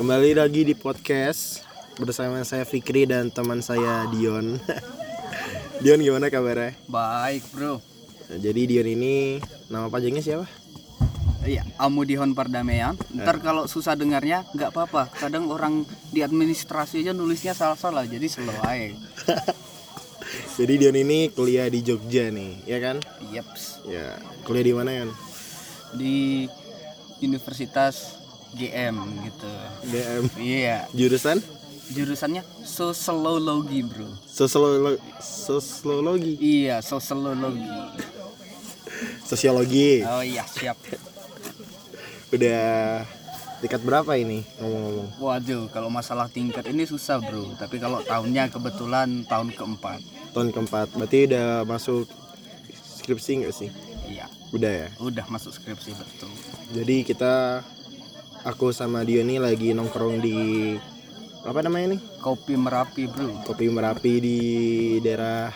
Kembali lagi di podcast bersama saya Fikri dan teman saya Dion. Dion gimana kabarnya? Baik bro Jadi Dion ini nama panjangnya siapa? Iya, Amudihon Perdamaian Ntar kalau susah dengarnya nggak apa-apa Kadang orang di administrasi aja nulisnya salah-salah Jadi slow aja Jadi Dion ini kuliah di Jogja nih, ya kan? Yeps Ya, kuliah di mana ya? Di Universitas GM gitu DM. Iya Jurusan? Jurusannya Sosiologi bro Sosiologi. Sosiologi. Iya, Sosiologi Sosiologi. Oh iya, siap Udah tingkat berapa ini ngomong-ngomong? Waduh, kalau masalah tingkat ini susah bro Tapi kalau tahunnya kebetulan tahun keempat Tahun keempat. Berarti udah masuk skripsi nggak sih? Iya, Udah ya. udah masuk skripsi betul Jadi kita aku sama Dio nih lagi nongkrong di apa namanya nih? Kopi Merapi bro Kopi Merapi di daerah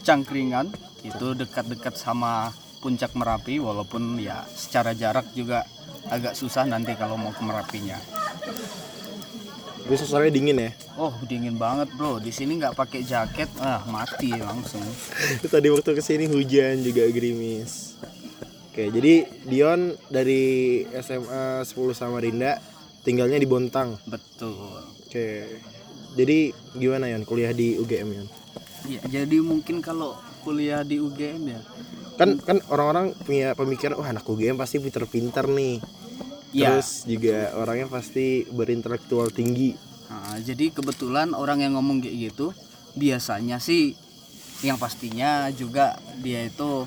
Cangkringan itu dekat-dekat sama puncak Merapi walaupun ya secara jarak juga agak susah nanti kalau mau ke Merapinya. Tapi suasananya dingin ya. Oh dingin banget bro, di sini nggak pakai jaket, ah mati langsung. Tadi waktu ke sini hujan juga gerimis. Oke, jadi Dion dari SMA 10 Samarinda tinggalnya di Bontang. Betul. Oke. Jadi gimana Yon kuliah di UGM Yon? Ya jadi mungkin kalau kuliah di UGM ya, Kan kan orang-orang punya pemikiran wah anak UGM pasti pinter-pinter nih. ya. Terus juga orangnya pasti berintelektual tinggi. Nah, jadi kebetulan orang yang ngomong kayak gitu biasanya sih yang pastinya juga dia itu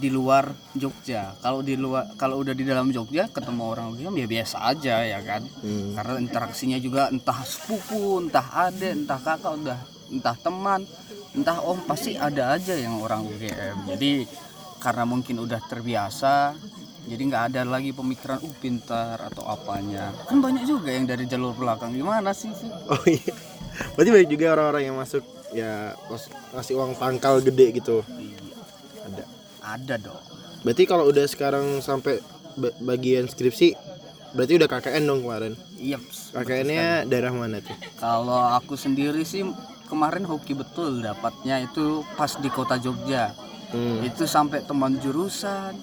di luar Jogja. Kalau di luar kalau udah di dalam Jogja ketemu orang UGM ya biasa aja ya kan. Hmm. Karena interaksinya juga entah sepupu, entah adik, entah kakak, udah entah teman, entah om pasti ada aja yang orang UGM. Jadi karena mungkin udah terbiasa jadi nggak ada lagi pemikiran uh pintar atau apanya kan banyak juga yang dari jalur belakang gimana sih Fi? Oh iya. Berarti banyak juga orang-orang yang masuk ya ngasih uang pangkal gede gitu. Iya, Ada. dong Berarti kalau udah sekarang sampai ba- bagian skripsi berarti udah KKN dong kemarin. iya KKN-nya daerah mana tuh? kalau aku sendiri sih kemarin hoki betul dapatnya itu pas di kota Jogja Hmm. itu sampai teman jurusan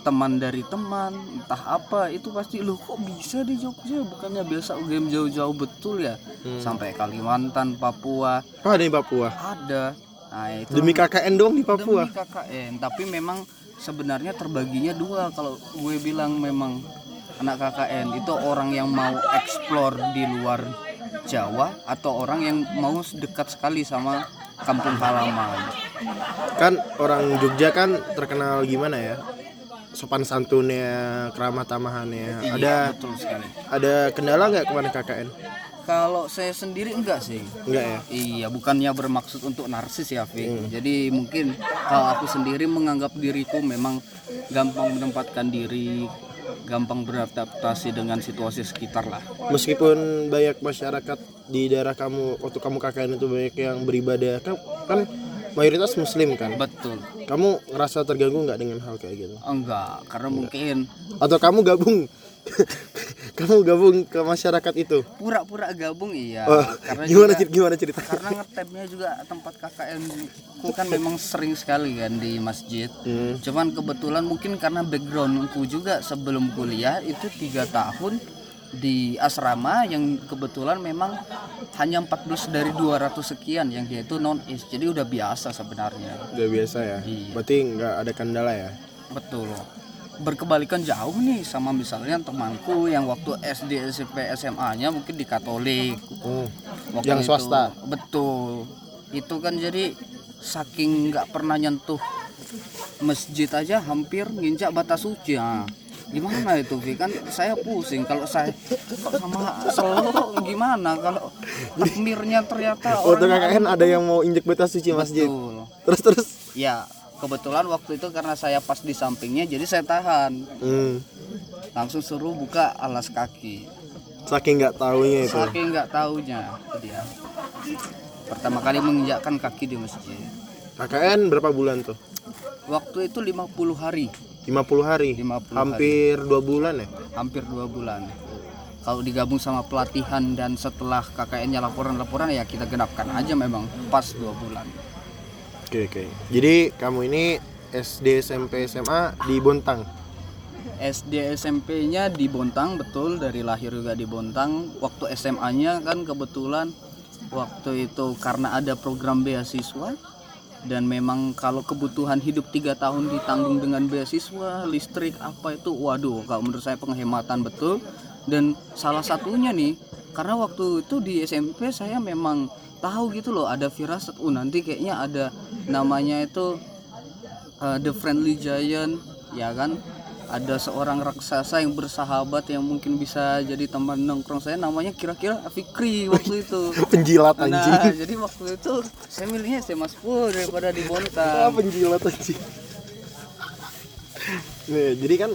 teman dari teman entah apa itu pasti lu kok bisa di Jogja bukannya biasa UGM jauh-jauh betul ya Hmm. sampai Kalimantan Papua Oh, ada di Papua. ada nah itu Demi KKN dong di Papua. demi KKN tapi memang sebenarnya terbaginya dua kalau gue bilang memang anak KKN itu orang yang mau explore di luar Jawa atau orang yang mau dekat sekali sama kampung halaman Kan orang Jogja kan terkenal gimana ya? Sopan santunnya, keramah tamahannya. Iya, Ada betul sekali ada kendala nggak kemarin KKN? Kalau saya sendiri enggak sih Enggak ya? Iya, bukannya bermaksud untuk narsis ya, Vic. Jadi mungkin kalau aku sendiri menganggap diriku memang gampang menempatkan diri, gampang beradaptasi dengan situasi sekitar lah. Meskipun banyak masyarakat di daerah kamu waktu kamu KKN itu banyak yang beribadah kan, kan mayoritas muslim kan. Betul. Kamu ngerasa terganggu nggak dengan hal kayak gitu? Enggak, karena mungkin Atau kamu gabung kamu gabung ke masyarakat itu? pura-pura gabung iya. Oh, karena gimana juga- gimana cerita? karena ngetepnya juga tempat KKN ku kan memang sering sekali kan di masjid. Hmm. Cuman kebetulan mungkin karena backgroundku juga sebelum kuliah itu tiga tahun di asrama yang kebetulan memang hanya 14 dari 200 sekian yang dia itu non is jadi udah biasa sebenarnya Udah biasa ya. Iya. Berarti nggak ada kendala ya? betul berkebalikan jauh nih sama misalnya temanku yang waktu SD SMP SMA nya mungkin di Katolik Oh. Waktu Yang itu- swasta? betul itu kan jadi saking nggak pernah nyentuh masjid aja hampir nginjak batas suci nah, gimana itu Vi kan saya pusing kalau saya sama Solo gimana kalau takmirnya ternyata Waktu orang KKN ada yang mau injek batas suci masjid. betul Terus terus. ya kebetulan waktu itu karena saya pas di sampingnya jadi saya tahan Hmm. langsung suruh buka alas kaki Saking nggak taunya itu. saking nggak taunya itu dia pertama kali menginjakkan kaki di masjid KKN berapa bulan tuh? waktu itu 50 hari 50 hari. 50 hari. Hampir dua bulan ya? hampir dua bulan kalau digabung sama pelatihan dan setelah KKN-nya laporan-laporan ya kita genapkan aja memang pas dua bulan Oke oke. Jadi kamu ini SD SMP SMA di Bontang. SD SMP-nya di Bontang betul dari lahir juga di Bontang waktu SMA-nya kan kebetulan waktu itu karena ada program beasiswa dan memang kalau kebutuhan hidup tiga tahun ditanggung dengan beasiswa listrik apa itu waduh kalau menurut saya penghematan betul dan salah satunya nih karena waktu itu di SMP saya memang tahu gitu loh ada firasat uh nanti kayaknya ada namanya itu uh, The Friendly Giant ya kan ada seorang raksasa yang bersahabat yang mungkin bisa jadi teman nongkrong saya namanya kira-kira Fikri waktu itu Penjilat nah anjing. jadi waktu itu saya milihnya SMA 10 daripada di Ah, Bontang penjilat anjing. Nih, jadi kan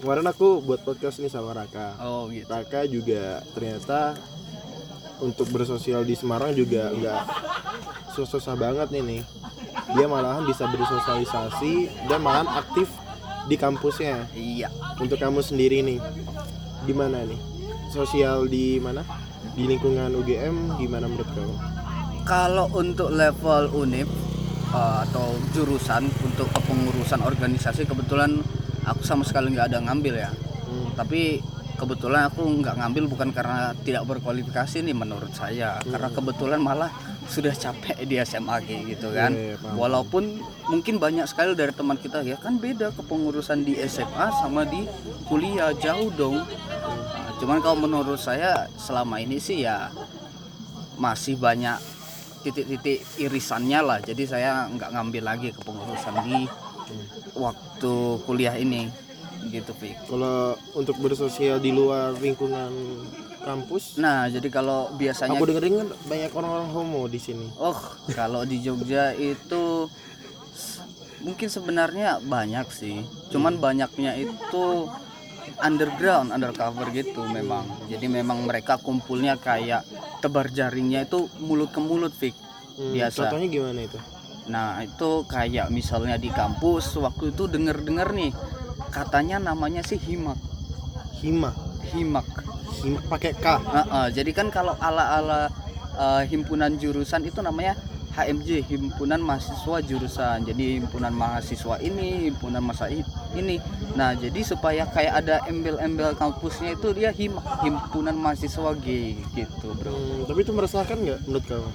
kemarin aku buat podcast nih sama Raka. oh gitu Raka juga ternyata untuk bersosial di Semarang juga nggak susah-susah banget nih nih. Dia malahan bisa bersosialisasi dan malahan aktif di kampusnya. iya Untuk kamu sendiri nih, gimana nih? Sosial di mana? Di lingkungan UGM gimana menurut kamu? kalau untuk level univ uh, atau jurusan untuk kepengurusan organisasi kebetulan aku sama sekali nggak ada ngambil ya Hmm. tapi kebetulan aku nggak ngambil bukan karena tidak berkualifikasi nih menurut saya. Karena kebetulan malah sudah capek di SMA gitu kan. Iya, iya, walaupun mungkin banyak sekali dari teman kita ya kan beda kepengurusan di SMA sama di kuliah jauh dong. Nah, cuman kalau menurut saya selama ini sih ya masih banyak titik-titik irisannya lah. Jadi saya nggak ngambil lagi kepengurusan di waktu kuliah ini gitu Fik. Kalau untuk bersosial di luar lingkungan kampus, Nah, jadi kalau biasanya aku dengerin kan banyak orang-orang homo di sini. oh, kalau di Jogja itu mungkin sebenarnya banyak sih. Cuman banyaknya itu underground, undercover gitu memang. Jadi memang mereka kumpulnya kayak tebar jaringnya itu mulut ke mulut, Fik. Hmm, Biasa. Contohnya gimana itu? Nah, itu kayak misalnya di kampus waktu itu denger-denger nih katanya namanya sih himak. Hima. Himak. Hima pakai K. Heeh, jadi kan kalau ala-ala eh, himpunan jurusan itu namanya HMJ, himpunan mahasiswa jurusan. Jadi himpunan mahasiswa ini, himpunan masa ini. Nah, jadi supaya kayak ada embel-embel kampusnya itu dia him himpunan mahasiswa G gitu, Bro. Hmm, tapi itu meresahkan nggak menurut kamu?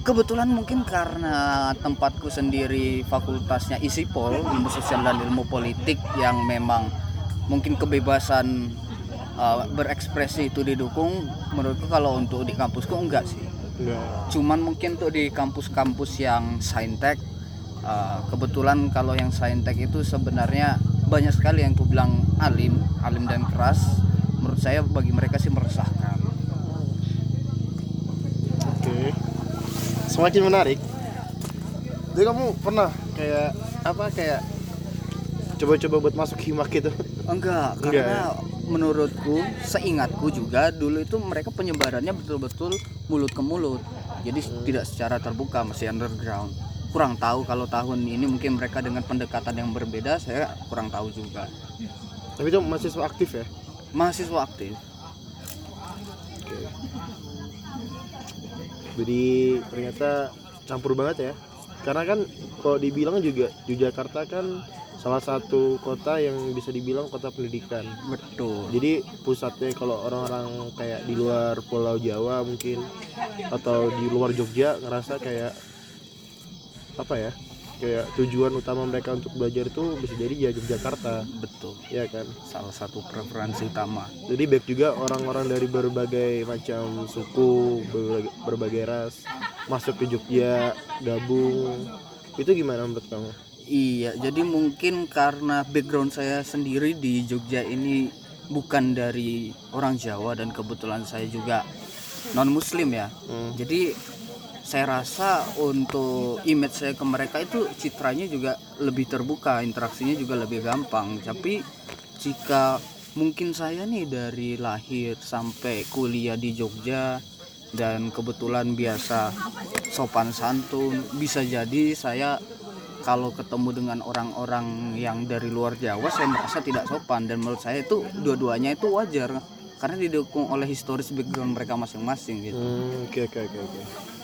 Kebetulan mungkin karena tempatku sendiri fakultasnya ISIPOL, ilmu sosial dan ilmu politik yang memang mungkin kebebasan uh, berekspresi itu didukung, menurutku kalau untuk di kampusku enggak sih. Enggak. Cuman mungkin untuk di kampus-kampus yang saintek, uh, kebetulan kalau yang saintek itu sebenarnya banyak sekali yang ku bilang alim, alim dan keras. Menurut saya bagi mereka sih meresahkan. Oke. Semakin menarik. Jadi kamu pernah kayak apa kayak coba-coba buat masuk himak gitu? Enggak, Enggak karena menurutku, seingatku juga dulu itu mereka penyebarannya betul-betul mulut ke mulut. Jadi tidak secara terbuka, masih underground. Kurang tahu kalau tahun ini mungkin mereka dengan pendekatan yang berbeda, saya kurang tahu juga. Tapi itu mahasiswa aktif ya? Mahasiswa aktif. Oke. Jadi ternyata campur banget ya. Karena kan kalau dibilang juga Yogyakarta kan salah satu kota yang bisa dibilang kota pendidikan. Betul. Jadi pusatnya kalau orang-orang kayak di luar Pulau Jawa mungkin atau di luar Jogja ngerasa kayak apa ya? Kayak tujuan utama mereka untuk belajar itu bisa jadi ya Yogyakarta, Betul. ya kan? Salah satu preferensi utama. Jadi baik juga orang-orang dari berbagai macam suku, berbagai, berbagai ras masuk ke Jogja, gabung. Itu gimana menurut kamu? Iya, jadi mungkin karena background saya sendiri di Jogja ini bukan dari orang Jawa dan kebetulan saya juga non Muslim ya. Hmm. Jadi saya rasa untuk image saya ke mereka itu citranya juga lebih terbuka, interaksinya juga lebih gampang. Tapi jika mungkin saya nih dari lahir sampai kuliah di Jogja dan kebetulan biasa sopan santun, bisa jadi saya kalau ketemu dengan orang-orang yang dari luar Jawa saya merasa tidak sopan dan menurut saya itu dua-duanya itu wajar karena didukung oleh historis background mereka masing-masing gitu Hmm, oke oke oke oke.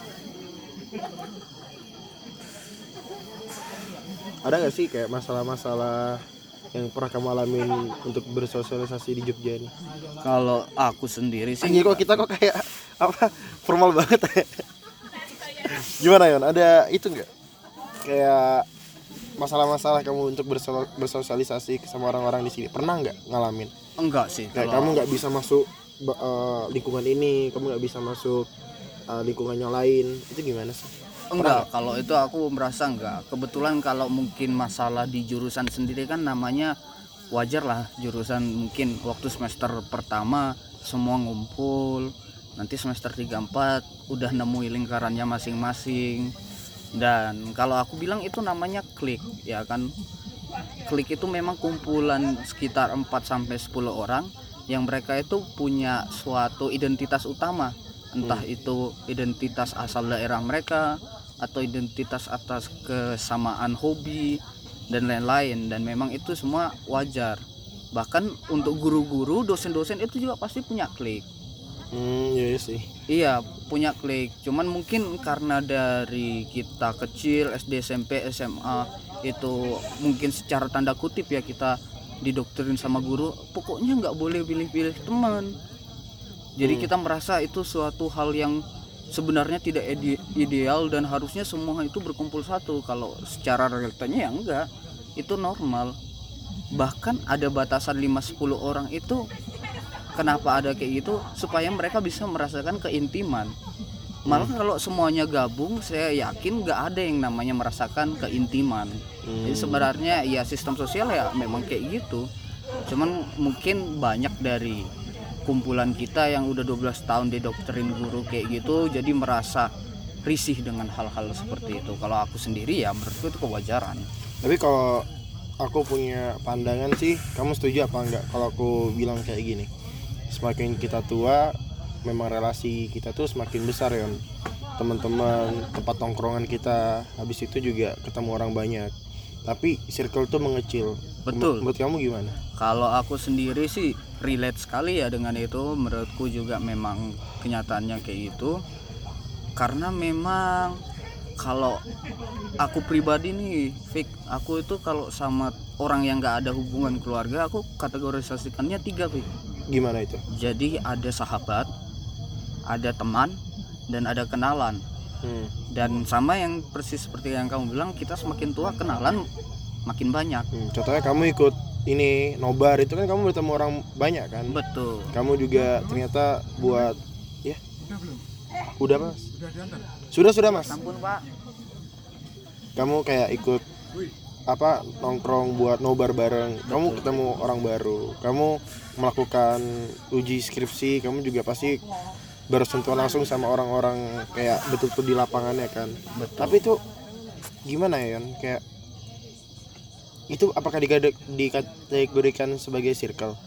Ada nggak sih kayak masalah-masalah yang pernah kamu alamin untuk bersosialisasi di Jogja ini? kalau aku sendiri sih Anjir kok kita kok kayak apa formal banget ya? Gimana Yon? Ada itu nggak? Kayak masalah-masalah kamu untuk bersosialisasi sama orang-orang di sini pernah nggak ngalamin? enggak sih Kayak kalau kamu nggak bisa masuk eh, lingkungan ini, kamu nggak bisa masuk eh, lingkungan yang lain, itu gimana sih? Enggak, kalau itu aku merasa enggak. Kebetulan kalau mungkin masalah di jurusan sendiri kan namanya wajar lah jurusan mungkin waktu semester pertama semua ngumpul. Nanti semester 3 4 udah nemu lingkarannya masing-masing. Dan kalau aku bilang itu namanya klik, ya kan. Klik itu memang kumpulan sekitar 4 sampai 10 orang yang mereka itu punya suatu identitas utama entah itu identitas asal daerah mereka atau identitas atas kesamaan hobi dan lain-lain. Dan memang itu semua wajar. Bahkan untuk guru-guru dosen-dosen itu juga pasti punya klik. Hmm, iya sih. iya punya klik. Cuman mungkin karena dari kita kecil SD SMP SMA itu mungkin secara tanda kutip ya kita didoktrin sama guru pokoknya nggak boleh pilih-pilih teman jadi kita merasa itu suatu hal yang sebenarnya tidak ide- ideal dan harusnya semua itu berkumpul satu. Kalau secara realitanya ya enggak itu normal. Bahkan ada batasan 5-10 orang itu kenapa ada kayak gitu? Supaya mereka bisa merasakan keintiman. Malah kalau semuanya gabung saya yakin nggak ada yang namanya merasakan keintiman. Jadi sebenarnya ya sistem sosial ya memang kayak gitu. Cuman mungkin banyak dari kumpulan kita yang udah 12 tahun didoktrin guru kayak gitu jadi merasa risih dengan hal-hal seperti itu kalau aku sendiri ya menurutku itu kewajaran Tapi kalau aku punya pandangan sih, kamu setuju apa enggak kalau aku bilang kayak gini? Semakin kita tua, memang relasi kita tuh semakin besar ya. Teman-teman, tempat tongkrongan kita, habis itu juga ketemu orang banyak. Tapi circle tuh mengecil. Betul. Menurut kamu gimana? Kalau aku sendiri sih relate sekali ya dengan itu. Menurutku juga memang kenyataannya kayak gitu. Karena memang kalau aku pribadi nih, Fik, aku itu kalau sama orang yang nggak ada hubungan keluarga, aku kategorisasikannya tiga, Fik. Gimana itu? Jadi ada sahabat, ada teman, dan ada kenalan. Hmm. Dan sama yang persis seperti yang kamu bilang, kita semakin tua kenalan makin banyak. Hmm, Contohnya kamu ikut ini nobar itu kan kamu bertemu orang banyak kan? Betul. Kamu juga ternyata buat ya. Udah mas? Sudah sudah mas. Ampun Pak. Kamu kayak ikut apa nongkrong buat nobar bareng. Kamu ketemu orang baru. Kamu melakukan uji skripsi. Kamu juga pasti bersentuhan langsung sama orang-orang kayak betul-betul di lapangannya kan. Betul. Tapi itu gimana ya Yon? Kayak itu apakah dikategorikan sebagai circle?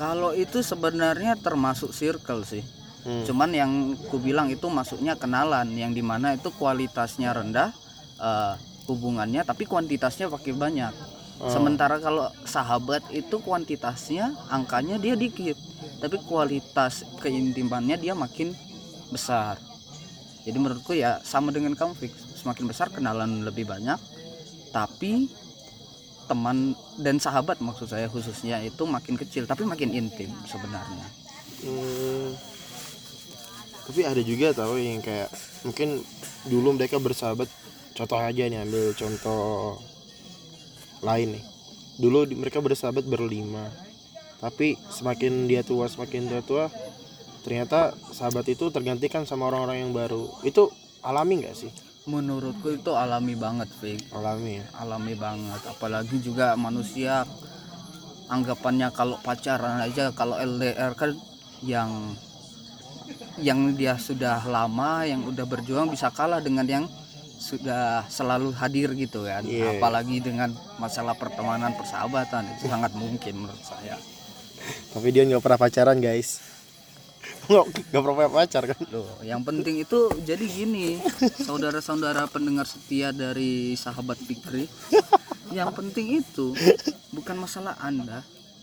Kalau itu sebenarnya termasuk circle sih. Hmm. Cuman yang ku bilang itu masuknya kenalan yang di mana itu kualitasnya rendah eh, hubungannya tapi kuantitasnya pakai banyak. Oh. Sementara kalau sahabat itu kuantitasnya angkanya dia dikit, tapi kualitas keintimannya dia makin besar. Jadi menurutku ya sama dengan kamu Fix. Semakin besar kenalan lebih banyak, tapi teman dan sahabat maksud saya khususnya itu makin kecil tapi makin intim sebenarnya. Hmm, tapi ada juga tahu yang kayak mungkin dulu mereka bersahabat contoh aja nih ambil contoh lain nih. Dulu mereka bersahabat berlima tapi semakin dia tua semakin dia tua ternyata sahabat itu tergantikan sama orang-orang yang baru. Itu alami nggak sih Menurutku itu alami banget, Fik. alami ya Alami banget. Apalagi juga manusia anggapannya kalau pacaran aja kalau LDR kan yang yang dia sudah lama yang udah berjuang bisa kalah dengan yang sudah selalu hadir gitu kan Iya. apalagi dengan masalah pertemanan persahabatan itu sangat mungkin menurut saya tapi dia nggak pernah pacaran guys nggak nggak pernah punya pacar kan Loh, yang penting itu jadi gini, saudara-saudara pendengar setia dari sahabat Fikri, yang penting itu bukan masalah Anda.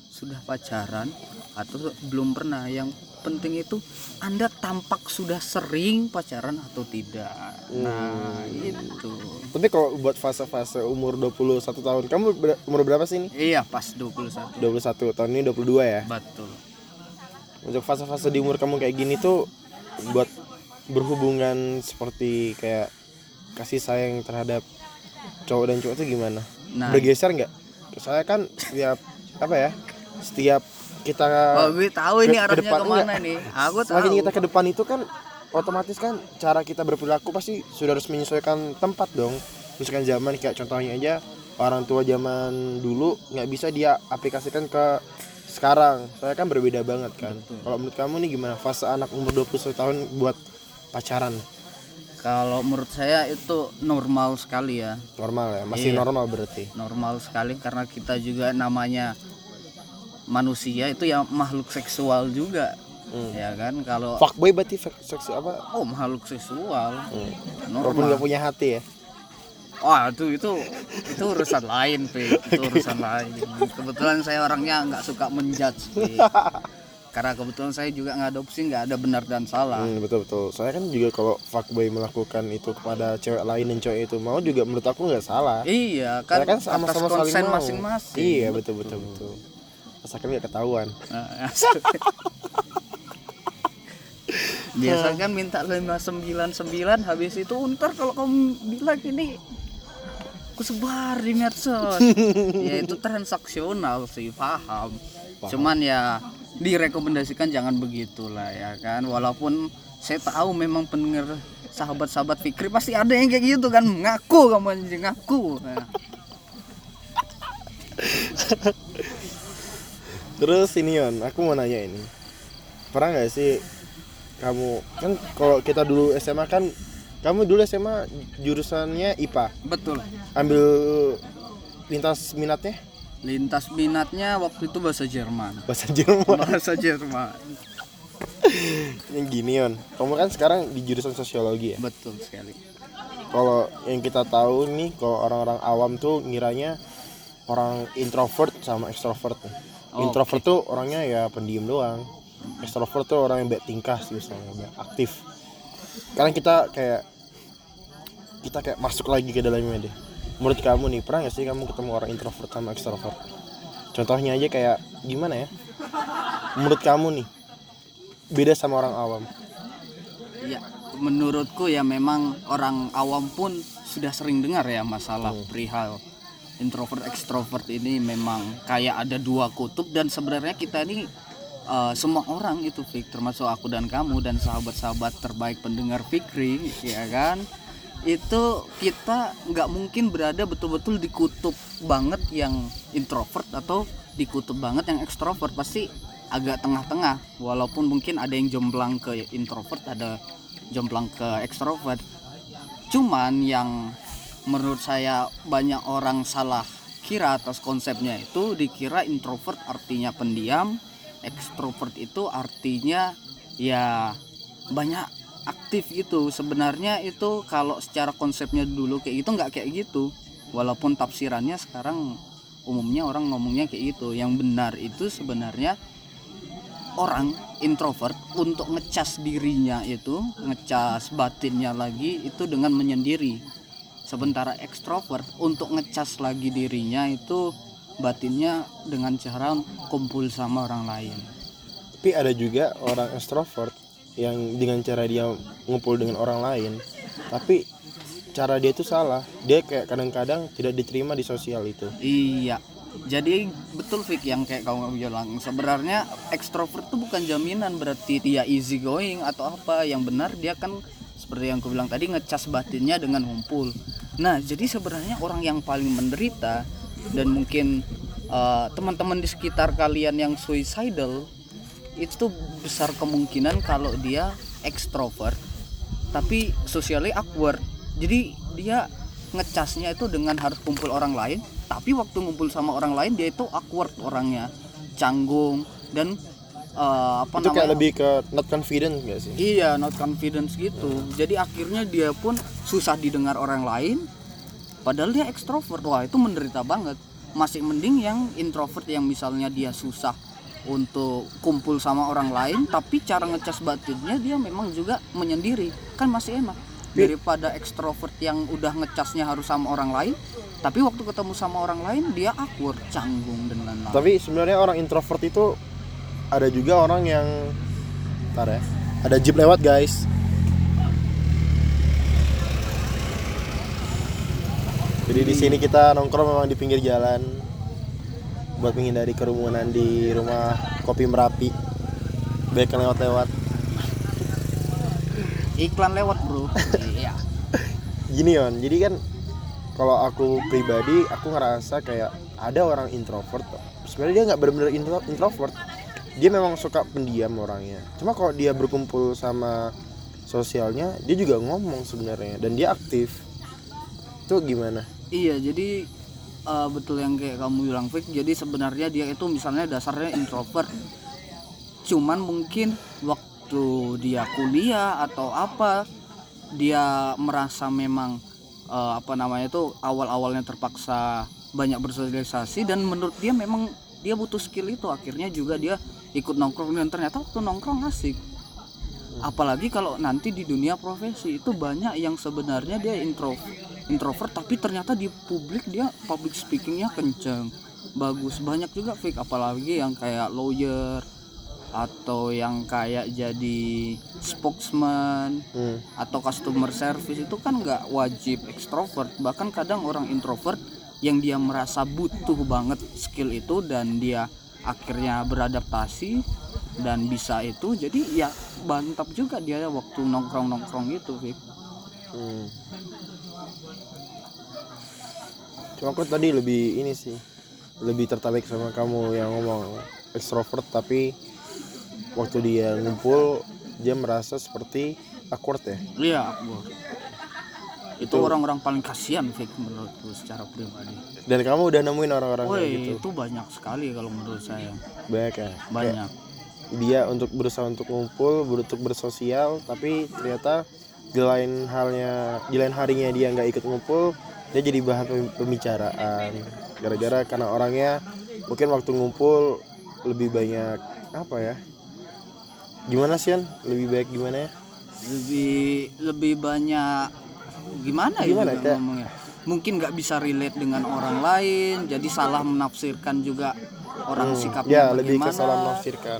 sudah pacaran atau belum pernah yang penting itu anda tampak sudah sering pacaran atau tidak nah itu Tapi kalau buat fase-fase umur 21 tahun, kamu ber- umur berapa sih ini? iya pas 21 21 tahun ini 22 ya. betul Untuk fase-fase di umur kamu kayak gini tuh buat berhubungan seperti kayak kasih sayang terhadap cowok dan cowok itu gimana? nah Bergeser nggak? Saya kan setiap apa ya? Setiap kita oh, gue tahu ini ke- ke arahnya depan ke mana enggak. nih aku tahu semakin kita ke depan itu kan otomatis kan cara kita berperilaku pasti sudah harus menyesuaikan tempat dong misalkan zaman kayak contohnya aja orang tua zaman dulu nggak bisa dia aplikasikan ke sekarang. Saya kan berbeda banget kan. Betul. kalau menurut kamu nih gimana fase anak umur 21 tahun buat pacaran? Kalau menurut saya itu normal sekali ya. Normal ya? Masih Iya. normal berarti? Normal sekali karena kita juga namanya manusia itu ya makhluk seksual juga. Hmm. ya kan? Kalau fuckboy berarti fek- seks apa? Oh makhluk seksual. Hmm. walaupun normal nggak punya hati ya Wah itu itu itu urusan lain, Pi. Itu urusan lain. Kebetulan saya orangnya nggak suka menjudge, Pi. Karena kebetulan saya juga ngadopsi nggak ada benar dan salah. Hmm, betul betul. Saya kan juga kalau fuckboy melakukan itu kepada cewek lain dan cowok itu mau juga menurut aku nggak salah. Iya Saya kan, kan sama-sama saling konsen masing-masing. Iya betul betul betul. Asalkan nggak ketahuan. Nah, Biasa kan minta 599 habis itu ntar kalau kamu bilang ini aku sebar di medsos. ya itu transaksional sih, paham. Cuman ya direkomendasikan jangan begitulah ya kan. Walaupun saya tahu memang pendengar sahabat-sahabat Fikri pasti ada yang kayak gitu kan ngaku kamu anjing ngaku. Nah, Terus ini Yon, aku mau nanya ini. Pernah nggak sih kamu kan kalau kita dulu SMA kan kamu dulu SMA jurusannya IPA. betul. Ambil lintas minatnya Lintas minatnya waktu itu bahasa Jerman. bahasa Jerman. Bahasa Jerman. Yang gini Yon, kamu kan sekarang di jurusan sosiologi ya. Betul sekali. kalau yang kita tahu nih kalau orang-orang awam tuh ngiranya orang introvert sama extrovert nih. Oh, introvert tuh orangnya ya pendiam doang extrovert tuh orang yang baik tingkah sih misalnya aktif sekarang kita kayak kita kayak masuk lagi ke dalamnya deh. Menurut kamu nih pernah gak sih kamu ketemu orang introvert sama extrovert? Contohnya aja kayak gimana ya? Menurut kamu nih beda sama orang awam? Ya, menurutku ya memang orang awam pun sudah sering dengar ya masalah perihal introvert ekstrovert ini memang kayak ada dua kutub dan sebenarnya kita ini eh, semua orang itu Fik termasuk aku dan kamu dan sahabat-sahabat terbaik pendengar Fikri ya kan? Itu kita nggak mungkin berada betul-betul di kutub banget yang introvert atau di kutub banget yang ekstrovert. Pasti agak tengah-tengah walaupun mungkin ada yang jomplang ke introvert ada jomplang ke ekstrovert. Cuman yang menurut saya banyak orang salah kira atas konsepnya itu dikira introvert artinya pendiam ekstrovert itu artinya ya banyak aktif gitu. Sebenarnya itu kalau secara konsepnya dulu kayak gitu nggak kayak gitu. Walaupun tafsirannya sekarang umumnya orang ngomongnya kayak gitu. Yang benar itu sebenarnya orang introvert untuk ngecas dirinya itu ngecas batinnya lagi itu dengan menyendiri. Sementara ekstrovert untuk ngecas lagi dirinya itu batinnya dengan cara kumpul sama orang lain. Tapi ada juga orang extrovert yang dengan cara dia ngumpul dengan orang lain tapi cara dia itu salah. Dia kayak kadang-kadang tidak diterima di sosial itu. Iya. Jadi betul Fik yang kayak kamu bilang. Sebenarnya ekstrovert itu bukan jaminan berarti dia easy going atau apa. Yang benar dia kan seperti yang aku bilang tadi ngecas batinnya dengan ngumpul. Nah jadi sebenarnya orang yang paling menderita dan mungkin eh, teman-teman di sekitar kalian yang suicidal itu besar kemungkinan kalau dia ekstrovert tapi socially awkward. Jadi dia ngecasnya itu dengan harus kumpul orang lain tapi waktu ngumpul sama orang lain dia itu awkward orangnya. Canggung dan eh, apa itu kayak namanya? lebih ke not confident gak sih? Iya not confidence gitu. Jadi akhirnya dia pun susah didengar orang lain padahal dia ekstrovert. Wah itu menderita banget. Masih mending yang introvert yang misalnya dia susah untuk kumpul sama orang lain tapi cara ngecas batinnya dia memang juga menyendiri. Kan masih enak. Daripada ekstrovert yang udah ngecasnya harus sama orang lain tapi waktu ketemu sama orang lain dia awkward canggung dan lain-lain. Tapi sebenarnya orang introvert itu ada juga orang yang Ntar ya. Ada jeep lewat, guys. Jadi di sini kita nongkrong memang di pinggir jalan buat menghindari kerumunan di rumah kopi Merapi. Baik yang lewat-lewat. iklan lewat bro iya Gini Yon, jadi kan kalau aku pribadi aku ngerasa kayak ada orang introvert. Sebenarnya dia nggak benar-benar intro- introvert. Dia memang suka pendiam orangnya. Cuma kalau dia berkumpul sama sosialnya, dia juga ngomong sebenarnya dan dia aktif. Itu gimana? Iya, jadi eh, betul yang kayak kamu bilang Fik. Jadi sebenarnya dia itu misalnya dasarnya introvert. Cuman mungkin waktu dia kuliah atau apa dia merasa memang eh, apa namanya itu awal-awalnya terpaksa banyak bersosialisasi dan menurut dia memang dia butuh skill itu akhirnya juga dia ikut nongkrong dan ternyata waktu nongkrong asik apalagi kalau nanti di dunia profesi itu banyak yang sebenarnya dia intro introvert tapi ternyata di publik dia public speakingnya kenceng bagus banyak juga fake apalagi yang kayak lawyer atau yang kayak jadi spokesman Hmm. atau customer service itu kan nggak wajib ekstrovert bahkan kadang orang introvert yang dia merasa butuh banget skill itu dan dia akhirnya beradaptasi dan bisa itu jadi ya mantap juga dia waktu nongkrong nongkrong itu Vic. Hmm. Cuma aku tadi lebih ini sih, lebih tertarik sama kamu yang ngomong extrovert tapi waktu dia ngumpul dia merasa seperti awkward ya. iya Akbar itu orang-orang paling kasihan Vic menurutku secara pribadi Dan kamu udah nemuin orang-orang kayak gitu. itu banyak sekali kalau menurut saya Banyak ya. Kayak banyak dia untuk berusaha untuk ngumpul, untuk bersosial, tapi ternyata di lain halnya, di lain harinya dia nggak ikut ngumpul, dia jadi bahan pem- pembicaraan. Gara-gara karena orangnya mungkin waktu ngumpul lebih banyak apa ya? Gimana sih Lebih baik gimana ya? lebih lebih banyak gimana, Gimana, ya ngomongnya? Mungkin nggak bisa relate dengan orang lain jadi salah menafsirkan juga orang sikapnya Ya lebih ke salah menafsirkan.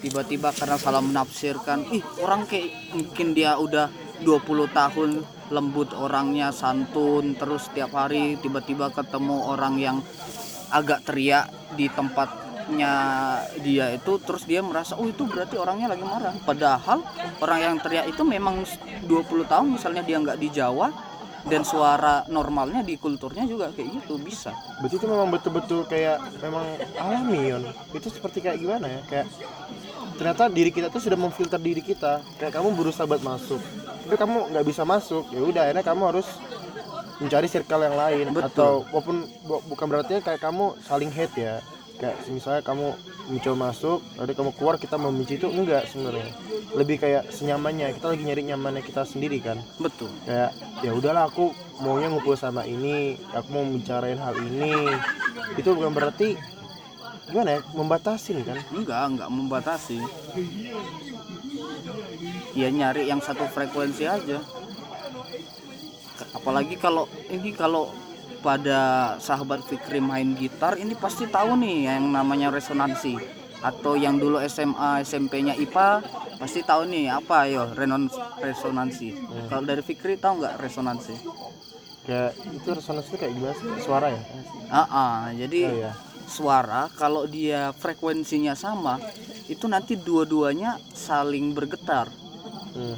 tiba-tiba karena salah menafsirkan ih orang kayak mungkin dia udah 20 tahun lembut orangnya santun terus tiap hari tiba-tiba ketemu orang yang agak teriak di tempatnya dia itu terus dia merasa oh itu berarti orangnya lagi marah padahal orang yang teriak itu memang 20 tahun misalnya dia nggak di Jawa dan suara normalnya di kulturnya juga kayak gitu bisa Berarti itu memang betul-betul kayak memang alami Yon. Itu seperti kayak gimana ya? Kayak ternyata diri kita tuh sudah memfilter diri kita. Kayak kamu berusaha buat masuk, tapi kamu nggak bisa masuk. Ya udah, akhirnya kamu harus mencari circle yang lain Betul. atau walaupun bu- bukan berarti kayak kamu saling hate ya. Kayak misalnya kamu mencoba masuk, lalu kamu keluar kita membenci itu enggak sebenarnya. Lebih kayak senyamannya. Kita lagi nyari nyamannya kita sendiri kan. Betul. Kayak ya udahlah aku maunya ngumpul sama ini aku mau bicarain hal ini. Itu bukan berarti gimana ya membatasin kan? Enggak enggak membatasi. Ya nyari yang satu frekuensi aja. Apalagi kalau ini kalau pada sahabat Fikri main gitar ini pasti tahu nih yang namanya resonansi. Atau yang dulu SMA SMP-nya IPA pasti tahu nih apa yo renon resonansi. Kalau dari Fikri tahu nggak resonansi? Kayak itu resonansi kayak gimana sih? Suara ya? Ah ah, jadi oh ya suara kalau dia frekuensinya sama itu nanti dua-duanya saling bergetar. Hmm.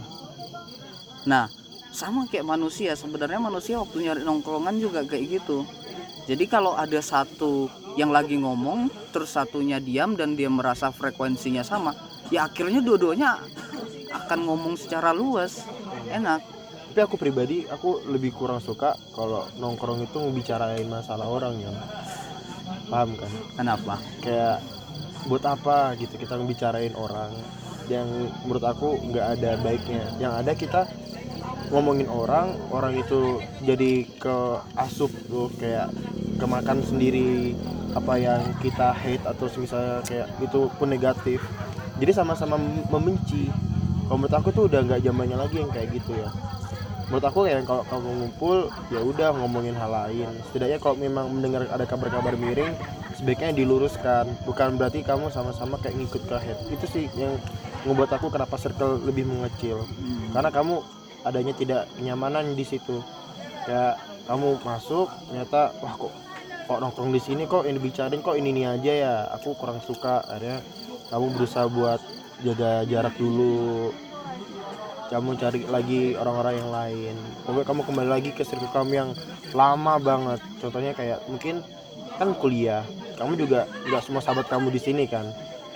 nah sama kayak manusia sebenarnya manusia waktu nyari nongkrongan juga kayak gitu. Jadi kalau ada satu yang lagi ngomong terus satunya diam dan dia merasa frekuensinya sama ya akhirnya dua-duanya akan ngomong secara luas. Enak. Tapi aku pribadi aku lebih kurang suka kalau nongkrong itu ngebicarain masalah orang ya paham kan? Kenapa? Kayak buat apa gitu kita ngebicarain orang? Yang menurut aku nggak ada baiknya. Yang ada kita ngomongin orang orang itu jadi ke asup tuh kayak kemakan sendiri apa yang kita hate atau misalnya kayak itu pun negatif. Jadi sama-sama mem- membenci. Kalau menurut aku tuh udah nggak zamannya lagi yang kayak gitu ya. Menurut aku kayak kalau kamu ngumpul ya udah ngomongin hal lain. Setidaknya kalau memang mendengar ada kabar-kabar miring sebaiknya diluruskan. Bukan berarti kamu sama-sama kayak ngikut ke hate. Itu sih yang membuat aku kenapa circle lebih mengecil. Hmm. karena kamu adanya tidak kenyamanan di situ. Ya kamu masuk ternyata wah kok kok nongkrong di sini kok? Ini bicarain kok ini ini aja ya. Aku kurang suka. Akhirnya kamu berusaha buat jaga jarak dulu. Kamu cari lagi orang-orang yang lain. Pokoknya kamu kembali lagi ke circle kamu yang lama banget. Contohnya kayak mungkin kan kuliah. Kamu juga nggak semua sahabat kamu di sini kan?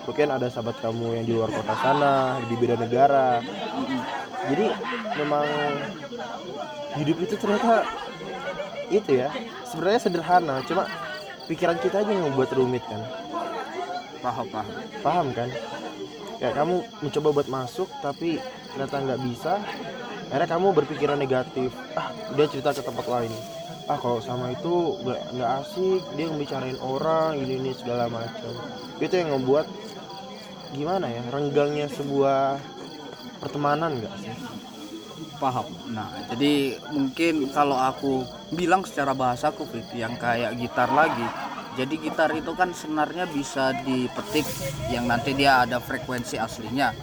Mungkin ada sahabat kamu yang di luar kota sana di beda negara jadi memang hidup itu ternyata itu ya sebenarnya sederhana cuma pikiran kita aja yang membuat rumit kan. Paham paham. Paham kan? Ya kamu mencoba buat masuk tapi ternyata nggak bisa. Akhirnya kamu berpikiran negatif. Ah dia cerita ke tempat lain. Ah kalau sama itu nggak nggak asik dia ngebicarain orang ini ini segala macam. Itu yang membuat gimana ya renggangnya sebuah pertemanan nggak sih? Paham. Nah jadi mungkin kalau aku bilang secara bahasaku Fit, yang kayak gitar lagi. Jadi gitar itu kan senarnya bisa dipetik yang nanti dia ada frekuensi aslinya.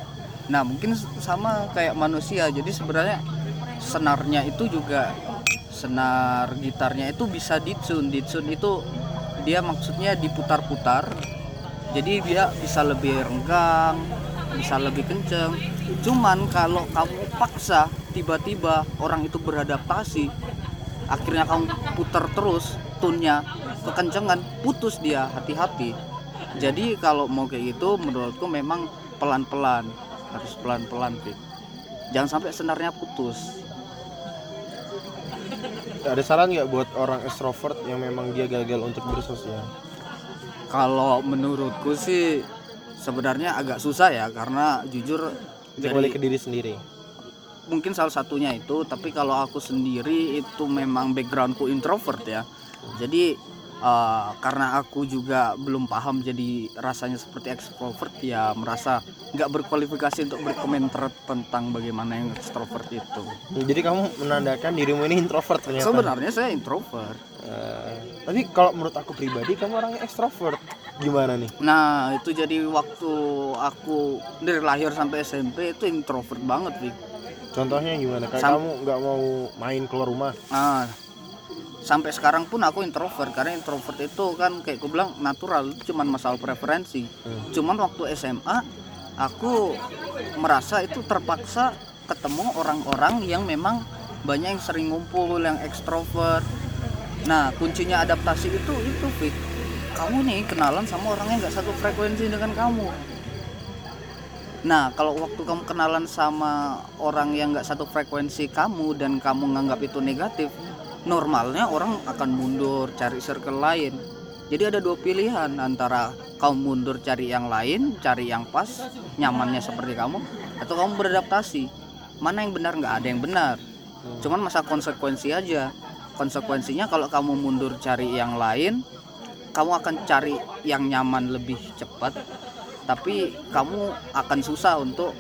Nah mungkin sama kayak manusia. Jadi sebenarnya senarnya itu juga senar gitarnya itu bisa ditune. Ditune itu dia maksudnya diputar-putar. Jadi dia bisa lebih renggang bisa lebih kenceng. Cuman kalau kamu paksa tiba-tiba orang itu beradaptasi akhirnya kamu putar terus tunnya kekencengan putus dia hati-hati. Jadi kalau mau kayak gitu menurutku memang pelan-pelan harus pelan-pelan Fit. jangan sampai senarnya putus. Ada saran nggak buat orang extrovert yang memang dia gagal untuk bersosial? Kalau menurutku sih sebenarnya agak susah ya karena jujur kembali dari ke diri sendiri. Mungkin salah satunya itu tapi kalau aku sendiri itu memang backgroundku introvert ya. Jadi eh, karena aku juga belum paham jadi rasanya seperti extrovert ya merasa nggak berkualifikasi untuk berkomentar tentang bagaimana yang extrovert itu. Jadi kamu menandakan dirimu ini introvert ternyata? Sebenarnya saya introvert. Eh, tapi kalau menurut aku pribadi kamu orangnya ekstrovert gimana nih nah itu jadi waktu aku dari lahir sampai SMP itu introvert banget Vic. contohnya gimana kayak Sam- kamu nggak mau main keluar rumah Nah, sampai sekarang pun aku introvert karena introvert itu kan kayak aku bilang natural cuman masalah preferensi. Hmm. Cuman waktu SMA aku merasa itu terpaksa ketemu orang-orang yang memang banyak yang sering ngumpul, yang ekstrovert. Nah, kuncinya adaptasi itu itu Fit. Kamu nih kenalan sama orang yang nggak satu frekuensi dengan kamu. Nah, kalau waktu kamu kenalan sama orang yang nggak satu frekuensi kamu dan kamu nganggap itu negatif, normalnya orang akan mundur cari circle lain. Jadi ada dua pilihan antara kamu mundur cari yang lain, cari yang pas, nyamannya seperti kamu, atau kamu beradaptasi. Mana yang benar nggak ada yang benar. Cuman masa konsekuensi aja. Konsekuensinya kalau kamu mundur cari yang lain, kamu akan cari yang nyaman lebih cepat tapi kamu akan susah untuk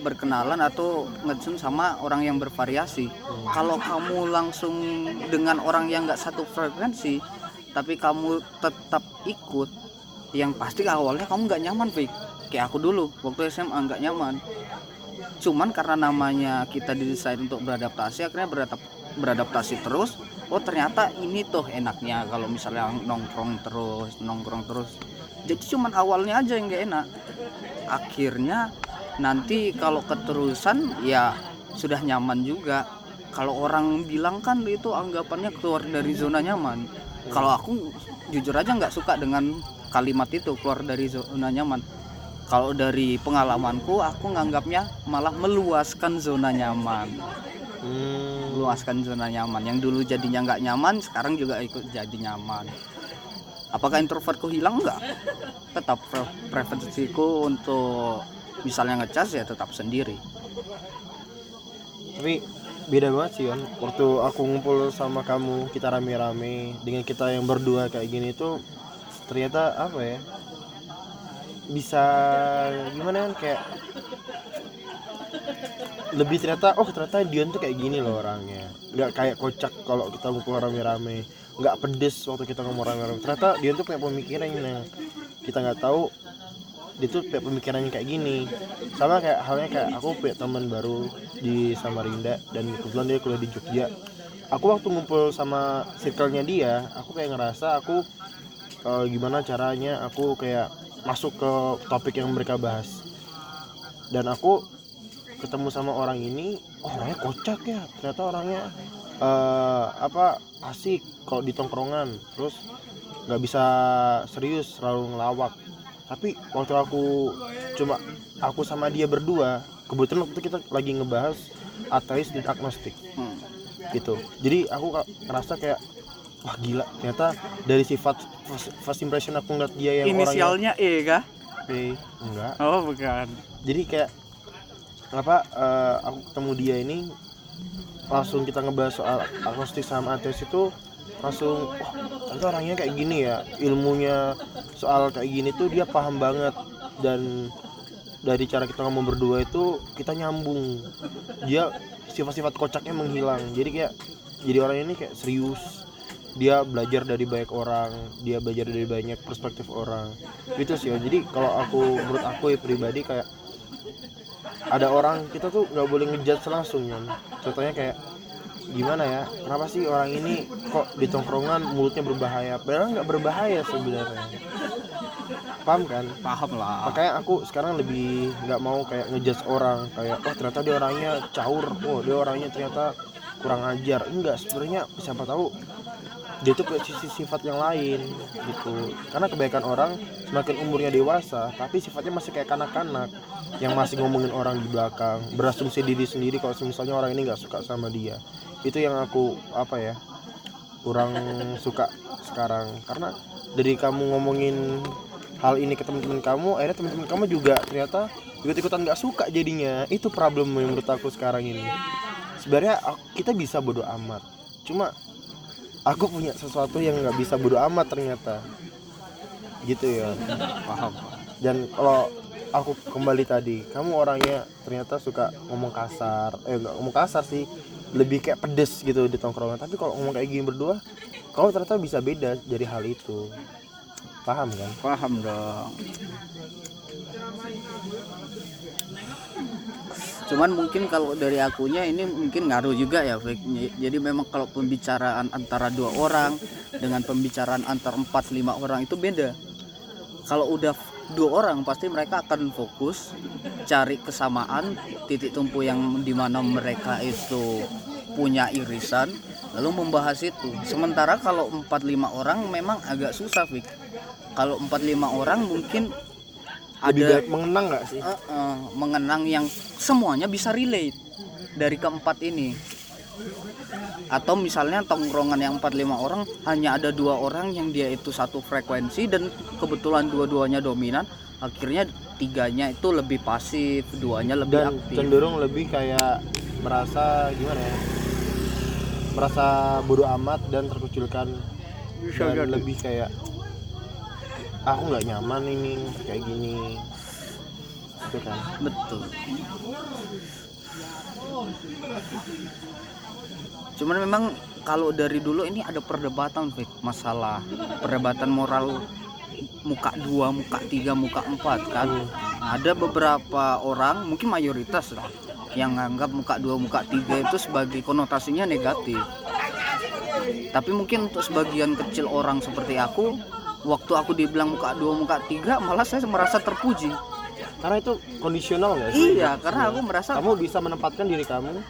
berkenalan atau ngejun sama orang yang bervariasi. Kalau kamu langsung dengan orang yang nggak satu frekuensi tapi kamu tetap ikut yang pasti awalnya kamu nggak nyaman Vic kayak aku dulu waktu SMA nggak nyaman. Cuman karena namanya kita didesain untuk beradaptasi akhirnya beradap- beradaptasi terus oh ternyata ini tuh enaknya. Kalau misalnya nongkrong terus nongkrong terus. Jadi cuman awalnya aja yang gak enak. Akhirnya nanti kalau keterusan ya sudah nyaman juga. Kalau orang bilang kan itu anggapannya keluar dari zona nyaman. Kalau aku jujur aja nggak suka dengan kalimat itu keluar dari zona nyaman. Kalau dari pengalamanku aku nganggapnya malah meluaskan zona nyaman. Hmm, meluaskan zona nyaman. Yang dulu jadinya nggak nyaman sekarang juga ikut jadi nyaman. Apakah introvertku hilang? Enggak tetap pre- preferensiku untuk misalnya ngecas ya tetap sendiri. Tapi beda banget sih kan waktu aku ngumpul sama kamu kita rame-rame dengan kita yang berdua kayak gini tuh ternyata apa ya bisa gimana kan kayak lebih ternyata oh ternyata Dion tuh kayak gini loh orangnya. Nggak kayak kocak kalau kita ngumpul rame-rame. Nggak pedes waktu kita ngomong rame-rame. Ternyata Dion tuh punya pemikiran yang kita nggak tahu dia tuh punya pemikiran yang kayak gini. Sama kayak halnya kayak aku punya teman baru di Samarinda dan kebetulan dia kuliah di Jogja. Aku waktu ngumpul sama circle-nya dia aku kayak ngerasa aku eh, gimana caranya aku kayak masuk ke topik yang mereka bahas. Dan aku ketemu sama orang ini oh, orangnya kocak ya. Ternyata orangnya eh, apa asik kalau di tongkrongan. Terus nggak bisa serius selalu ngelawak. Tapi waktu aku cuma aku sama dia berdua kebetulan waktu kita lagi ngebahas ateis dan agnostik. Hmm. gitu. Jadi aku ngerasa kayak wah gila. Ternyata dari sifat first, first impression aku ngeliat dia yang Inisialnya E kah? orangnya P enggak. Oh bukan. jadi kayak apa eh, aku ketemu dia ini langsung kita ngebahas soal agnostik sama ateis itu langsung wah ternyata orangnya kayak gini ya ilmunya soal kayak gini tuh dia paham banget. Dan dari cara kita ngomong berdua itu kita nyambung. Dia sifat-sifat kocaknya menghilang. Jadi kayak jadi orang ini kayak serius. Dia belajar dari banyak orang dia belajar dari banyak perspektif orang. Itu sih jadi kalau aku menurut aku ya pribadi kayak ada orang kita tuh nggak boleh ngejudge langsung ya contohnya kayak gimana ya kenapa sih orang ini kok di tongkrongan mulutnya berbahaya? Padahal nggak berbahaya sebenarnya. Paham kan? Paham lah. Makanya aku sekarang lebih nggak mau kayak ngejudge orang. Kayak oh ternyata dia orangnya caur. Oh dia orangnya ternyata kurang ajar. Enggak sebenarnya siapa tahu dia tuh punya sisi sifat yang lain gitu. Karena kebanyakan orang semakin umurnya dewasa tapi sifatnya masih kayak kanak-kanak. Yang masih ngomongin orang di belakang berasumsi diri sendiri kalau misalnya orang ini nggak suka sama dia. Itu yang aku apa ya kurang suka sekarang. Karena dari kamu ngomongin hal ini ke teman-teman kamu akhirnya teman-teman kamu juga ternyata ikut-ikutan nggak suka jadinya. Itu problem menurut aku sekarang ini. Sebenarnya kita bisa bodoh amat. Cuma aku punya sesuatu yang nggak bisa bodoh amat ternyata. Gitu ya. Paham. Dan kalau aku kembali tadi kamu orangnya ternyata suka ngomong kasar. Eh nggak ngomong kasar sih. Lebih kayak pedes gitu di tongkrongan. Tapi kalau ngomong kayak gini berdua kamu ternyata bisa beda dari hal itu. Paham kan? Paham dong cuman mungkin kalau dari akunya ini mungkin ngaruh juga ya Fik. jadi memang kalau pembicaraan antara dua orang dengan pembicaraan antar empat lima orang itu beda kalau udah dua orang pasti mereka akan fokus cari kesamaan titik tumpu yang di mana mereka itu punya irisan lalu membahas itu sementara kalau empat lima orang memang agak susah Fik. kalau empat lima orang mungkin ada mengenang nggak sih? Eh, eh, mengenang yang semuanya bisa relate dari keempat ini. Atau misalnya tongkrongan yang 45 orang hanya ada dua orang yang dia itu satu frekuensi dan kebetulan dua-duanya dominan akhirnya tiganya itu lebih pasif duanya lebih dan aktif. cenderung lebih kayak merasa gimana ya? Merasa bodoh amat dan terkucilkan. Bisa dan jadi. lebih kayak aku nggak nyaman ini kayak gini. Itu kan. Betul. Cuman memang kalau dari dulu ini ada perdebatan Fik, masalah perdebatan moral muka dua muka tiga muka empat kan? Ada beberapa orang mungkin mayoritas lah yang nganggap muka dua muka tiga itu sebagai konotasinya negatif. Tapi mungkin untuk sebagian kecil orang seperti aku waktu aku dibilang muka dua muka tiga malah saya merasa terpuji. Karena itu kondisional nggak sih? Iya karena aku merasa kamu bisa menempatkan diri kamu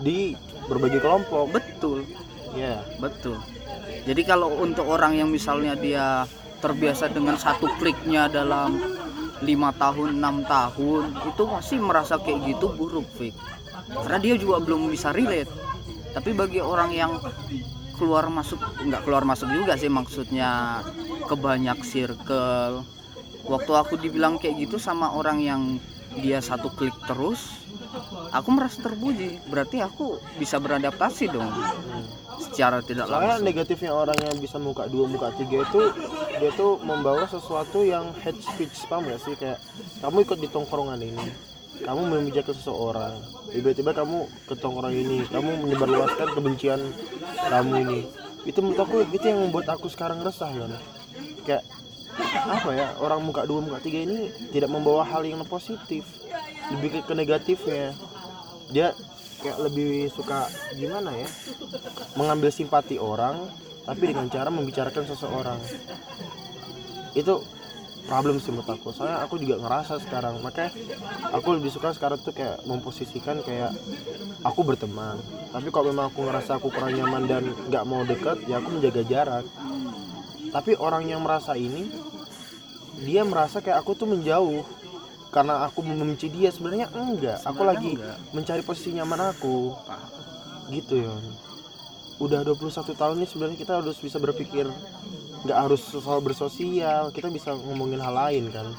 di berbagai kelompok. Betul. Ya betul. Jadi kalau untuk orang yang misalnya dia terbiasa dengan satu kliknya dalam lima tahun enam tahun itu masih merasa kayak gitu buruk Fik. Karena dia juga belum bisa relate. Tapi bagi orang yang keluar masuk nggak keluar masuk juga sih maksudnya ke banyak circle. Waktu aku dibilang kayak gitu sama orang yang dia satu klik terus aku merasa terpuji. Berarti aku bisa beradaptasi dong secara tidak soalnya langsung. negatifnya orang yang bisa muka dua muka tiga itu dia tuh membawa sesuatu yang hate speech paham gak sih? Kayak kamu ikut di tongkrongan ini kamu memijak ke seseorang. Tiba-tiba kamu ke tongkrongan ini. Kamu menyebarluaskan kebencian kamu ini. Itu menurut aku itu yang membuat aku sekarang resah ya kayak apa ya orang muka dua muka tiga ini tidak membawa hal yang positif. Lebih ke, ke negatifnya. Dia kayak lebih suka gimana ya mengambil simpati orang tapi dengan cara membicarakan seseorang. Itu problem sih menurut aku. Soalnya aku juga ngerasa sekarang makanya aku lebih suka sekarang tuh kayak memposisikan kayak aku berteman. Tapi kalau memang aku ngerasa aku kurang nyaman dan nggak mau deket ya aku menjaga jarak. Tapi orang yang merasa ini dia merasa kayak aku tuh menjauh. Karena aku membenci dia. Sebenarnya enggak. Aku lagi enggak. mencari posisi nyaman aku. Gitu ya udah 21 tahun nih sebenarnya kita harus bisa berpikir nggak harus soal bersosial kita bisa ngomongin hal lain kan.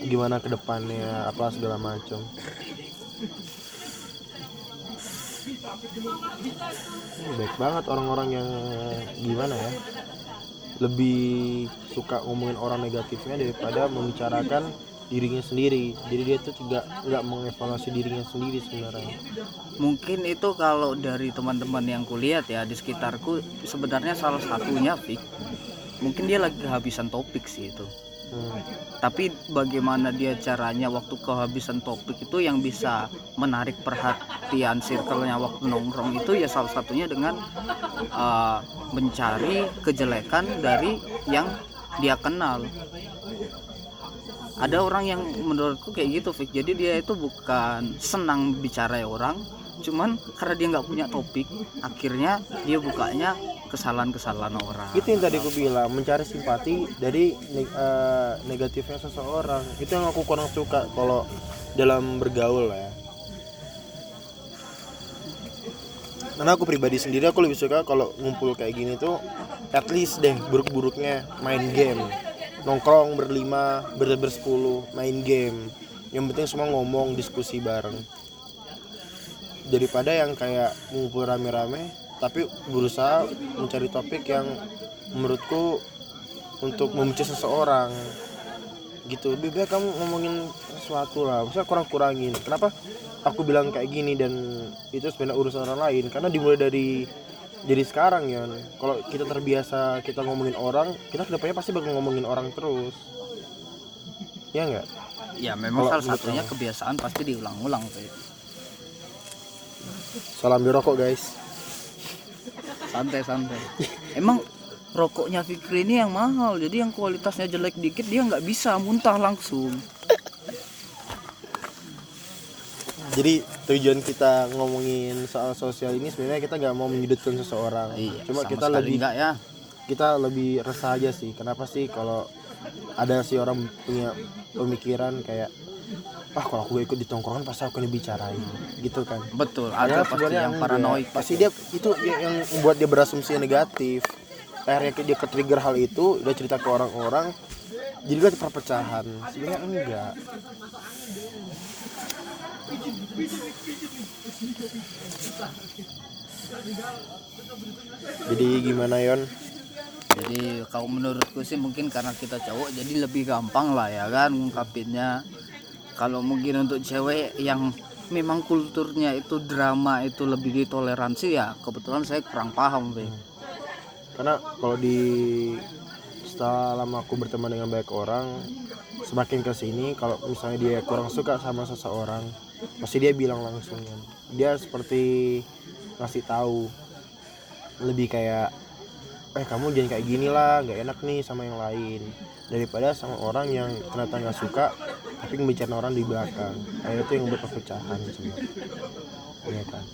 Gimana ke depannya apa segala macam. Baik banget orang-orang yang gimana ya. Lebih suka ngomongin orang negatifnya daripada membicarakan dirinya sendiri. Jadi dia tuh juga nggak mengevaluasi dirinya sendiri sebenarnya. Mungkin itu kalau dari teman-teman yang kulihat ya di sekitarku sebenarnya salah satunya Fik mungkin dia lagi kehabisan topik sih itu Hmm. tapi bagaimana dia caranya waktu kehabisan topik itu yang bisa menarik perhatian circle-nya waktu nongkrong itu ya salah satunya dengan uh, mencari kejelekan dari yang dia kenal ada orang yang menurutku kayak gitu Fik jadi dia itu bukan senang bicara orang cuman karena dia nggak punya topik akhirnya dia bukanya kesalahan-kesalahan orang. Itu yang tadi aku bilang mencari simpati dari eh, negatifnya seseorang. Itu yang aku kurang suka kalau dalam bergaul ya. Karena aku pribadi sendiri aku lebih suka kalau ngumpul kayak gini tuh at least deh buruk-buruknya main game. Nongkrong berlima ber bersepuluh main game. Yang penting semua ngomong diskusi bareng daripada yang kayak ngumpul rame-rame tapi berusaha mencari topik yang menurutku untuk membenci seseorang. Gitu. Lebih baik kamu ngomongin sesuatu lah. Maksudnya kurang-kurangin. Kenapa aku bilang kayak gini dan itu sebenarnya urusan orang lain? Karena dimulai dari jadi sekarang ya kalau kita terbiasa kita ngomongin orang kita ke depannya pasti bakal ngomongin orang terus. Ya enggak ya memang Kalau salah satunya kebiasaan pasti diulang-ulang. Salam birokok guys. Santai-santai emang rokoknya Fikri ini yang mahal jadi yang kualitasnya jelek dikit dia nggak bisa muntah langsung. Jadi tujuan kita ngomongin soal sosial ini sebenarnya kita nggak mau menyudutkan seseorang. Iya cuma kita lebih nggak ya. kita lebih resah aja sih. Kenapa sih kalau ada si orang punya pemikiran kayak ah kalau aku ikut di tongkrongan pasti aku dibicarain gitu kan. Betul Padahal ada pasti sebenarnya yang paranoid pasti dia itu yang membuat dia berasumsi negatif. Akhirnya dia ke trigger hal itu dia cerita ke orang-orang jadi dia perpecahan. Sebenarnya enggak. Jadi gimana Yon? Jadi kalau menurutku sih mungkin karena kita cowok jadi lebih gampang lah ya kan ngungkapinnya kalau mungkin untuk cewek yang memang kulturnya itu drama itu lebih ditoleransi ya kebetulan saya kurang paham Be. karena kalau di setelah lama aku berteman dengan banyak orang semakin ke sini kalau misalnya dia kurang suka sama seseorang pasti dia bilang langsung kan. dia seperti ngasih tahu lebih kayak eh kamu jangan kayak gini lah nggak enak nih sama yang lain daripada sama orang yang ternyata nggak suka tapi membicarakan orang di belakang. Akhirnya itu yang perpecahan sebenarnya kan?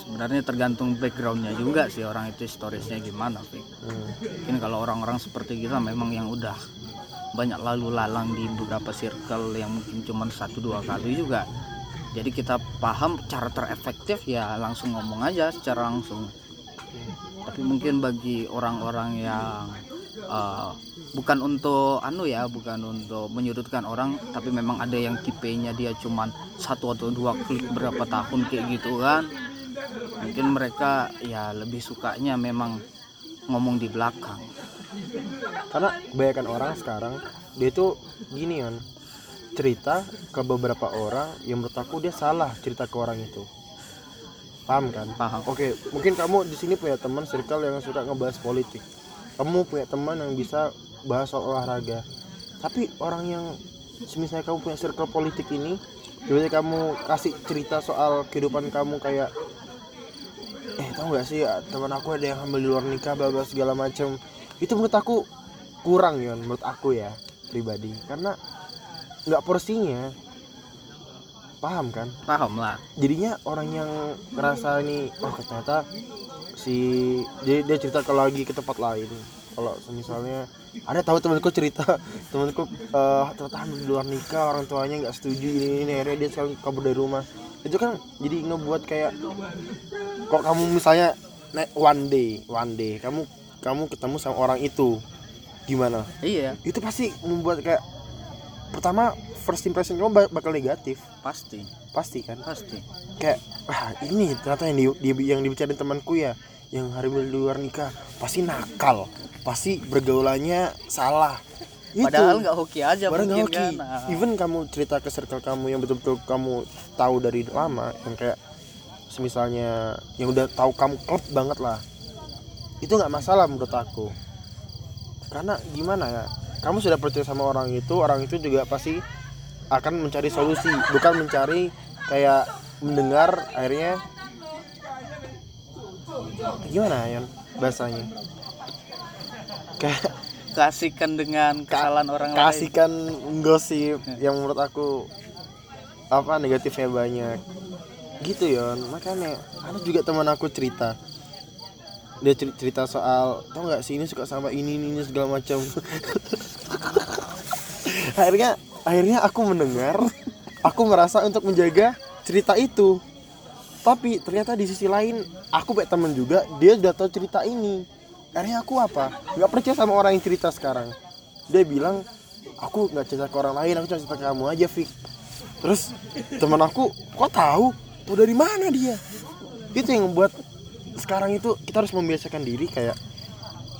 Sebenarnya tergantung backgroundnya juga sih orang itu historisnya gimana. Hmm. mungkin kalau orang-orang seperti kita memang yang udah banyak lalu lalang di beberapa circle yang mungkin cuma satu dua kali juga. Jadi kita paham cara terefektif ya langsung ngomong aja secara langsung. Tapi mungkin bagi orang-orang yang uh, bukan untuk anu ya bukan untuk menyudutkan orang tapi memang ada yang tipenya dia cuman satu atau dua klik berapa tahun kayak gitu kan. Mungkin mereka ya lebih sukanya memang ngomong di belakang. Karena kebanyakan orang sekarang dia itu gini kan cerita ke beberapa orang yang menurut aku dia salah cerita ke orang itu. Paham kan? Paham. Oke mungkin kamu di sini punya teman circle yang suka ngebahas politik. Kamu punya teman yang bisa bahas soal olahraga. Tapi orang yang misalnya kamu punya circle politik ini tiba-tiba kamu kasih cerita soal kehidupan kamu kayak eh tau gak sih teman aku ada yang hamil di luar nikah bla bla segala macam itu menurut aku kurang ya menurut aku ya pribadi. Karena nggak porsinya. Paham kan? Paham lah. Jadinya orang yang ngerasa ini oh ternyata si jadi dia cerita kalau lagi ke tempat lain kalau misalnya ada tahu temanku cerita temanku ternyata hamil di luar nikah orang tuanya nggak setuju ini ini akhirnya dia sekarang kabur dari rumah. Itu kan jadi ngebuat kayak kok kamu misalnya naik one day one day kamu kamu ketemu sama orang itu gimana? Iya. Itu pasti membuat kayak pertama first impression kamu bak- bakal negatif. Pasti. Pasti kan? Pasti. Kayak wah ini ternyata yang di, di- yang dibicarain temanku ya yang hari di luar nikah pasti nakal pasti bergaulannya salah. Itu. Padahal nggak hoki aja Padahal mungkin hoki. kan. Ah. even kamu cerita ke circle kamu yang betul-betul kamu tahu dari lama yang kayak semisalnya yang udah tahu kamu klub banget lah. Itu nggak masalah menurut aku. Karena gimana ya? Kamu sudah percaya sama orang itu orang itu juga pasti akan mencari solusi. Bukan mencari kayak mendengar akhirnya gimana ya bahasanya kasihkan dengan kesalahan orang lain. kasihkan gosip yang menurut aku apa negatifnya banyak. Gitu ya makanya ada juga teman aku cerita. Dia cer- cerita soal tau nggak sih ini suka sama ini ini, ini segala macam. Akhirnya akhirnya aku mendengar aku merasa untuk menjaga cerita itu. Tapi ternyata di sisi lain aku kayak temen juga dia udah tahu cerita ini akhirnya aku apa? Nggak percaya sama orang yang cerita sekarang. Dia bilang aku nggak cerita ke orang lain aku cuma cerita ke kamu aja Fik. Terus teman aku kok tahu? Tahu dari mana dia? Itu yang membuat sekarang itu kita harus membiasakan diri kayak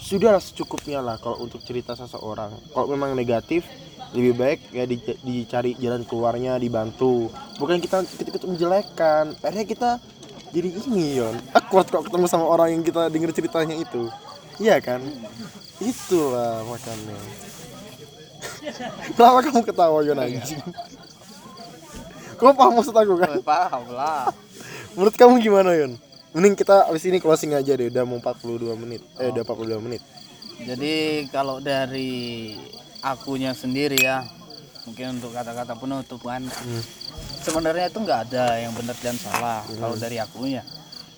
sudah secukupnya lah kalau untuk cerita seseorang. Kalau memang negatif lebih baik ya di- dicari jalan keluarnya dibantu. Bukan kita kita menjelekkan akhirnya kita jadi ini yon. Awkward kok ketemu sama orang yang kita denger ceritanya itu iya kan? Itulah makanya kenapa kamu ketawa yon anjing? Kamu paham maksud aku kan? Oh, paham lah. Menurut kamu gimana yon? Mending kita abis ini closing aja deh udah mau 42 menit. Eh udah 42 menit. Jadi kalau dari akunya sendiri ya, mungkin untuk kata-kata penutup kan, sebenarnya itu nggak ada yang benar dan salah kalau dari akunya.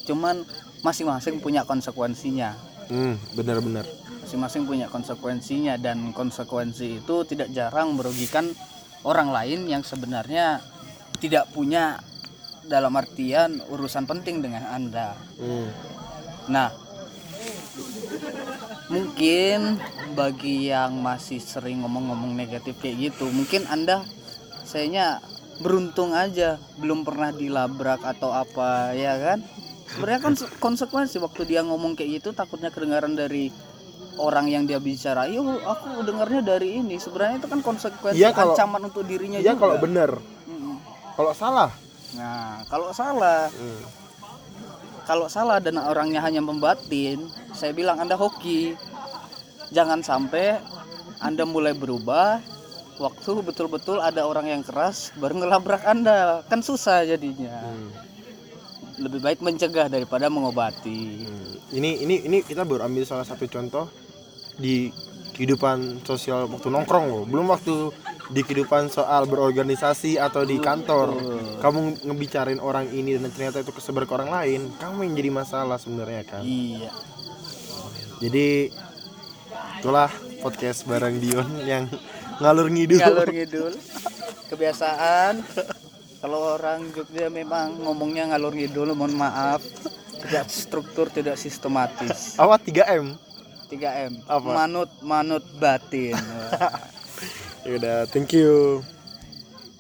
Cuman masing-masing punya konsekuensinya, hmm benar-benar masing-masing punya konsekuensinya dan konsekuensi itu tidak jarang merugikan orang lain yang sebenarnya tidak punya dalam artian urusan penting dengan anda. hmm. Nah, mungkin bagi yang masih sering ngomong-ngomong negatif kayak gitu, mungkin Anda sayanya beruntung aja belum pernah dilabrak atau apa ya kan? Sebenarnya kan konsekuensi waktu dia ngomong kayak gitu takutnya kedengaran dari orang yang dia bicara, "Yo, aku dengarnya dari ini." Sebenarnya itu kan konsekuensi Iya, kalau- ancaman untuk dirinya ya juga. kalau benar Mm-mm. kalau salah Nah, kalau salah hmm. kalau salah dan orangnya hanya membatin, saya bilang Anda hoki. Jangan sampai Anda mulai berubah waktu betul-betul ada orang yang keras baru ngelabrak Anda. Kan susah jadinya. Hmm. Lebih baik mencegah daripada mengobati. Hmm. ini ini ini kita baru ambil salah satu contoh di kehidupan sosial waktu nongkrong loh belum waktu di kehidupan soal berorganisasi atau di kantor kamu ngebicarain orang ini dan ternyata itu kesebar ke orang lain kamu yang jadi masalah sebenarnya kan Iya. jadi itulah podcast bareng Dion yang ngalur ngidul Galur ngidul. Kebiasaan. Kalau orang Jogja memang ngomongnya ngalur ngidul, mohon maaf. Tidak struktur, tidak sistematis. awat 3M 3M Apa? manut manut batin ya udah thank you